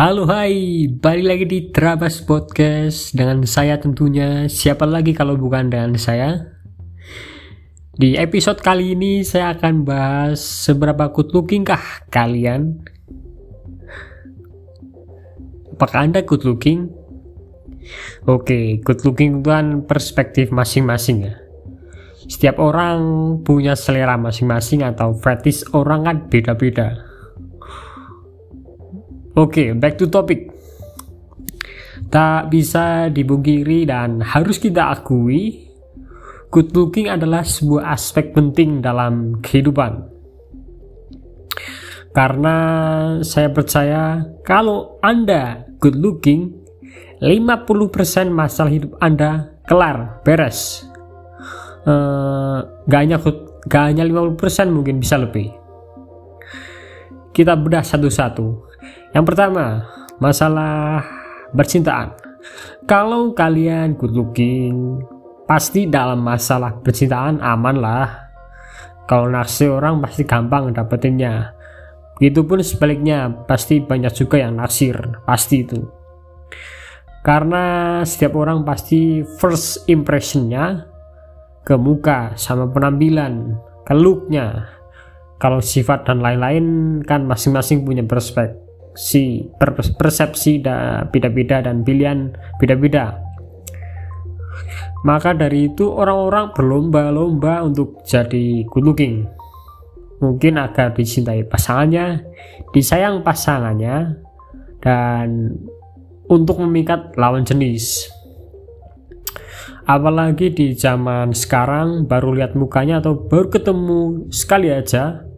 Halo hai, balik lagi di Trabas Podcast dengan saya tentunya siapa lagi kalau bukan dengan saya. Di episode kali ini saya akan bahas seberapa good looking kah kalian? Apakah Anda good looking? Oke, good looking itu kan perspektif masing-masing ya. Setiap orang punya selera masing-masing atau fetish orang kan beda-beda Oke, okay, back to topic. Tak bisa dibungkiri dan harus kita akui, good looking adalah sebuah aspek penting dalam kehidupan. Karena saya percaya kalau Anda good looking, 50% masalah hidup Anda kelar, beres. Uh, gak hanya gak hanya 50% mungkin bisa lebih. Kita bedah satu-satu yang pertama, masalah percintaan. Kalau kalian good looking, pasti dalam masalah percintaan aman lah. Kalau naksir orang pasti gampang dapetinnya. Begitupun sebaliknya, pasti banyak juga yang naksir, pasti itu. Karena setiap orang pasti first impressionnya ke muka sama penampilan, ke looknya. Kalau sifat dan lain-lain kan masing-masing punya perspektif si persepsi beda-beda dan pilihan beda-beda. Maka dari itu orang-orang berlomba-lomba untuk jadi good looking. Mungkin agar dicintai pasangannya, disayang pasangannya, dan untuk memikat lawan jenis. Apalagi di zaman sekarang baru lihat mukanya atau baru ketemu sekali aja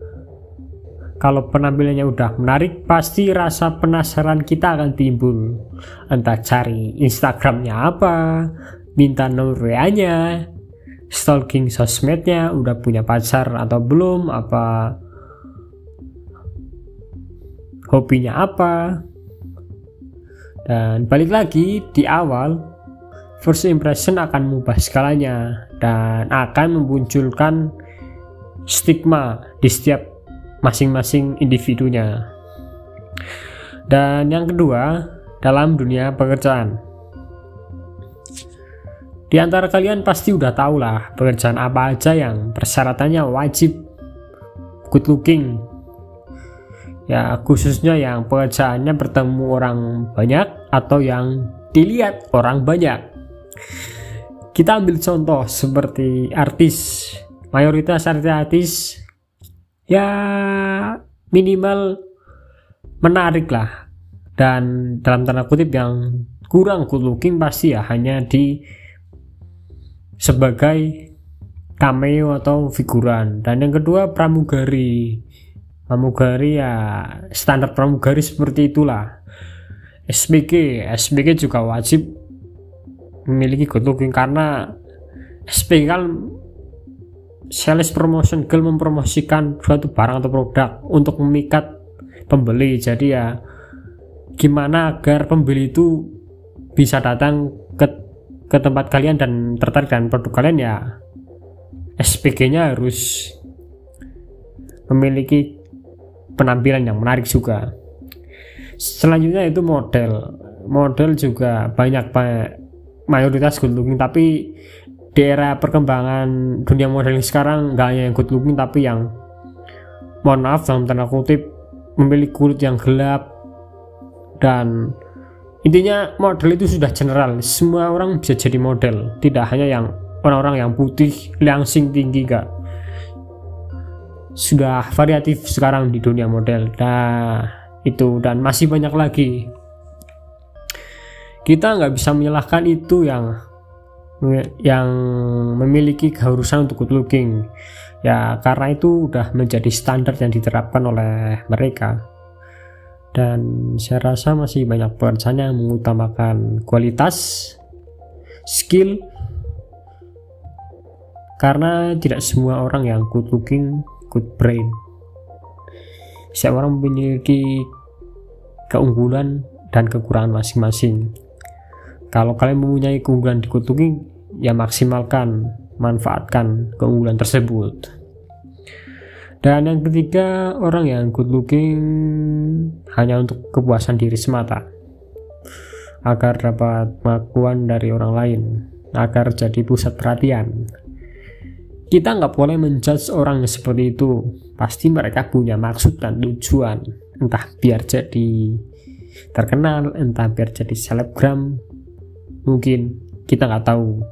kalau penampilannya udah menarik pasti rasa penasaran kita akan timbul. Entah cari instagramnya apa minta nomor stalking sosmednya udah punya pacar atau belum apa hobinya apa. Dan balik lagi di awal first impression akan mengubah skalanya dan akan memunculkan stigma di setiap masing-masing individunya. Dan yang kedua, dalam dunia pekerjaan. Di antara kalian pasti udah tahu lah pekerjaan apa aja yang persyaratannya wajib good looking. Ya khususnya yang pekerjaannya bertemu orang banyak atau yang dilihat orang banyak. Kita ambil contoh seperti artis. Mayoritas artis-artis ya minimal menarik lah dan dalam tanda kutip yang kurang good looking pasti ya hanya di sebagai cameo atau figuran. Dan yang kedua pramugari. Pramugari ya standar pramugari seperti itulah. SPG SPG juga wajib memiliki good looking karena SPG kan sales promotion girl mempromosikan suatu barang atau produk untuk memikat pembeli. Jadi ya gimana agar pembeli itu bisa datang ke ke tempat kalian dan tertarik dengan produk kalian? Ya SPG nya harus memiliki penampilan yang menarik juga. Selanjutnya itu model. Model juga banyak mayoritas good looking tapi di era perkembangan dunia modeling sekarang gak hanya yang good looking tapi yang mohon maaf dalam tanda kutip memiliki kulit yang gelap. Dan intinya model itu sudah general. Semua orang bisa jadi model. Tidak hanya yang orang-orang yang putih langsing tinggi gak sudah variatif sekarang di dunia model. Nah itu. Dan masih banyak lagi. Kita nggak bisa menyalahkan itu yang yang memiliki keharusan untuk good looking. Ya karena itu udah menjadi standar yang diterapkan oleh mereka. Dan saya rasa masih banyak pekerjaan yang mengutamakan kualitas skill. Karena tidak semua orang yang good looking good brain. Setiap orang memiliki keunggulan dan kekurangan masing-masing kalau kalian mempunyai keunggulan di looking ya maksimalkan manfaatkan keunggulan tersebut. Dan yang ketiga orang yang good looking hanya untuk kepuasan diri semata. Agar dapat pengakuan dari orang lain agar jadi pusat perhatian. Kita nggak boleh menjudge orang seperti itu. Pasti mereka punya maksud dan tujuan. Entah biar jadi terkenal entah biar jadi selebgram mungkin kita nggak tahu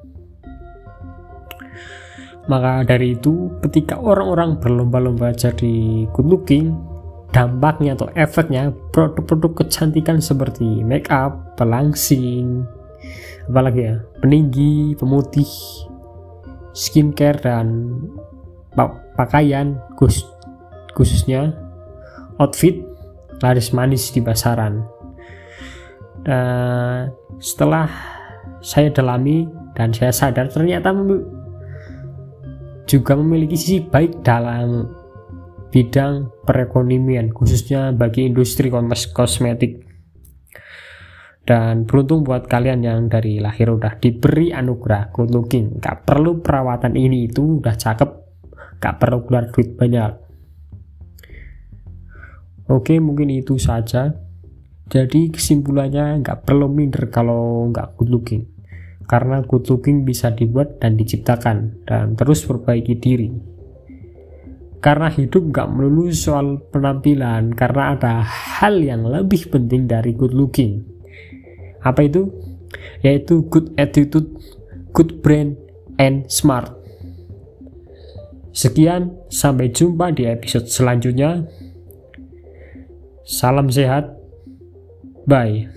maka dari itu ketika orang-orang berlomba-lomba jadi good looking dampaknya atau efeknya produk-produk kecantikan seperti make up, pelangsing, apalagi ya, peninggi, pemutih, skincare dan pakaian khusus, khususnya outfit laris manis di pasaran. Dan setelah saya dalami dan saya sadar ternyata juga memiliki sisi baik dalam bidang perekonomian khususnya bagi industri kosmetik. Dan beruntung buat kalian yang dari lahir udah diberi anugerah good looking. Gak perlu perawatan ini itu udah cakep. Gak perlu keluar duit banyak. Oke mungkin itu saja jadi kesimpulannya nggak perlu minder kalau nggak good looking. Karena good looking bisa dibuat dan diciptakan dan terus perbaiki diri. Karena hidup gak melulu soal penampilan karena ada hal yang lebih penting dari good looking. Apa itu? yaitu good attitude good brain and smart. Sekian sampai jumpa di episode selanjutnya. Salam sehat bye